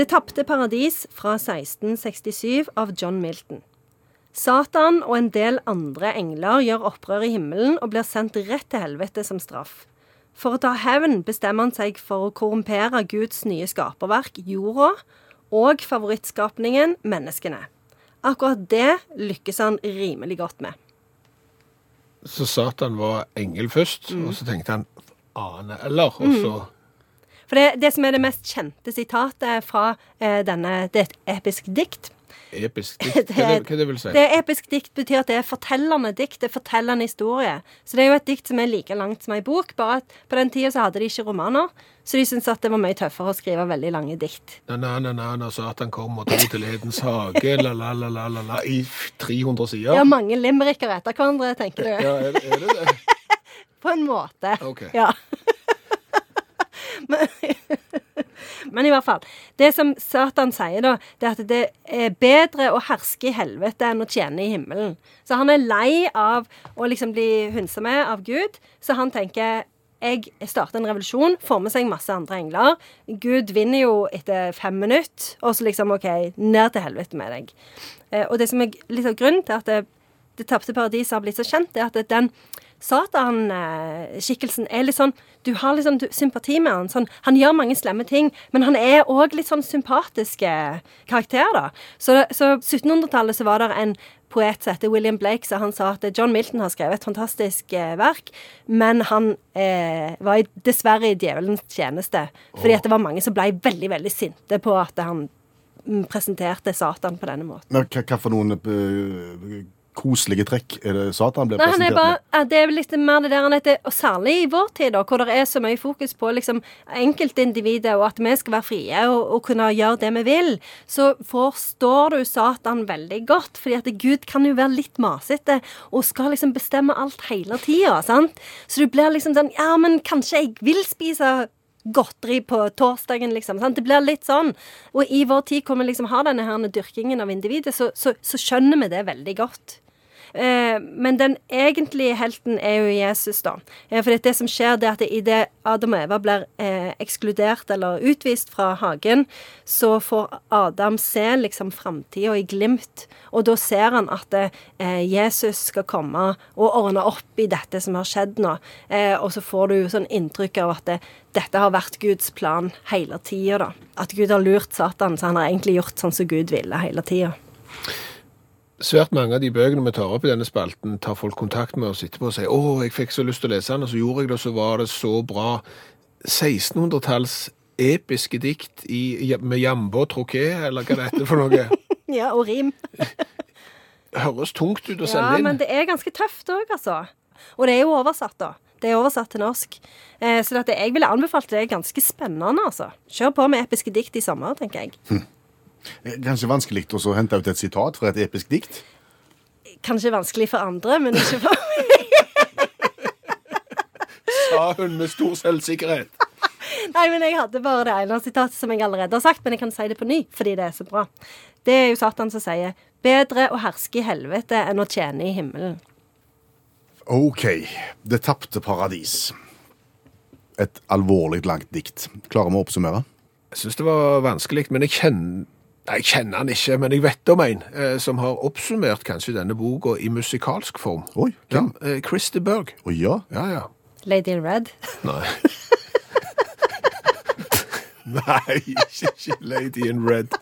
Det tapte paradis fra 1667 av John Milton. Satan og en del andre engler gjør opprør i himmelen og blir sendt rett til helvete som straff. For å ta hevn bestemmer han seg for å korrumpere Guds nye skaperverk, jorda, og favorittskapningen, menneskene. Akkurat det lykkes han rimelig godt med. Så Satan var engel først, Mm. og så tenkte han ane eller, og så For det, det som er det mest kjente sitatet fra eh, denne Det er et episk dikt. episk dikt. Hva det, hva det vil si? Det episk dikt betyr at det er fortellende dikt. Det er fortellende historie. Så det er jo et dikt som er like langt som ei bok, bare at på den tida så hadde de ikke romaner. Så de syntes at det var mye tøffere å skrive veldig lange dikt. Na-na-na, når Satan kom og dro til Edens hage, la-la-la-la-la, i 300 sider. Ja, mange limericker etter hverandre, tenker du. Ja, er, er det det? På en måte. Okay. Ja. men, i hvert fall. Det som Satan sier, da, det er at det er bedre å herske i helvete enn å tjene i himmelen. Så han er lei av å liksom bli hunsa med av Gud, så han tenker jeg starter en revolusjon, får med seg masse andre engler. Gud vinner jo etter fem minutter, og så liksom OK, ned til helvete med deg. Eh, og det som er litt av grunnen til at det, det tapte paradiset har blitt så kjent, det er at den Satan-skikkelsen er litt sånn Du har liksom sånn sympati med han. Sånn, han gjør mange slemme ting, men han er òg litt sånn sympatisk eh, karakter, da. Så, så 1700-tallet så var det en poet som heter William Blake, så han sa at John Milton har skrevet et fantastisk eh, verk, men han eh, var dessverre i djevelens tjeneste. Fordi at det var mange som ble veldig, veldig sinte på at han mm, presenterte Satan på denne måten. Men hva, hva for noen eh, koselige trekk er det Satan blir er presentert med? Bare, det er litt mer det der han heter, og særlig i vår tid, da, hvor det er så mye fokus på liksom, enkeltindividet, og at vi skal være frie og, og kunne gjøre det vi vil, så forstår du Satan veldig godt. fordi at Gud kan jo være litt masete og skal liksom bestemme alt hele tida. Så du blir liksom sånn Ja, men kanskje jeg vil spise godteri på torsdagen, liksom. Sant? Det blir litt sånn. Og i vår tid, hvor vi liksom har denne her dyrkingen av individet, så, så, så skjønner vi det veldig godt. Eh, men den egentlige helten er jo Jesus, da. Eh, for det som skjer, det er at idet Adam og Eva blir eh, ekskludert eller utvist fra hagen, så får Adam se liksom framtida i glimt. Og da ser han at Jesus skal komme og ordne opp i dette som har skjedd nå. Og så får du jo sånn inntrykk av at det, dette har vært Guds plan hele tida, da. At Gud har lurt Satan, så han har egentlig gjort sånn som Gud ville hele tida. Svært mange av de bøkene vi tar opp i denne spalten, tar folk kontakt med oss etterpå og sier 'Å, jeg fikk så lyst til å lese den', og så gjorde jeg det, og så var det så bra. 1600-talls episke dikt i, med og troké, eller hva det heter for noe. Ja, og rim. Høres tungt ut å Ja, inn. Ja, men det er ganske tøft òg, altså. Og det er jo oversatt, da. Det er oversatt til norsk. Eh, så jeg ville anbefalt det. Er ganske spennende, altså. Kjør på med episke dikt i sommer, tenker jeg. Kanskje vanskelig å hente ut et sitat fra et episk dikt? Kanskje vanskelig for andre, men ikke for Sa hun med stor selvsikkerhet. Nei, men jeg hadde bare det ene sitatet som jeg allerede har sagt, men jeg kan si det på ny, fordi det er så bra. Det er jo Satan som sier 'bedre å herske i helvete enn å tjene i himmelen'. OK. Det tapte paradis. Et alvorlig langt dikt. Klarer vi å oppsummere? Jeg syns det var vanskelig, men jeg kjenner jeg kjenner han ikke, men jeg vet om en eh, som har oppsummert kanskje denne boka i musikalsk form. Oi, hvem? Ja, eh, Chris de Berg. Å ja. Ja, ja. Lady in Red. Nei. Nei, ikke, ikke Lady in Red.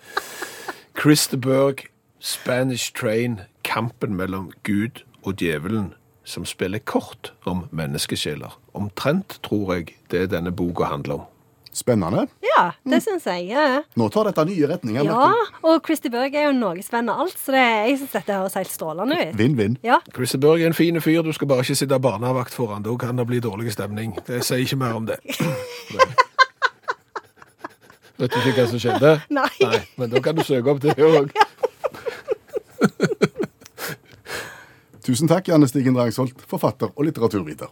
Chris de Berg, Spanish Train, kampen mellom Gud og djevelen, som spiller kort om menneskesjeler. Omtrent, tror jeg, det denne boka handler om. Spennende. Ja, det syns jeg. Ja. Nå tar dette nye retninger. ja, og Christy Berg er jo norgesvenn av alt, så det, jeg syns dette høres helt strålende ut. Vinn-vinn. Ja. Chris Berg er en fin fyr, du skal bare ikke sitte barnevakt foran, da kan det bli dårlig stemning. Det sier ikke mer om det. Vet du ikke hva som skjedde? Nei. Nei, men da kan du søke opp det òg. Tusen takk, Janne Stigen Drangsholt, forfatter og litteraturviter.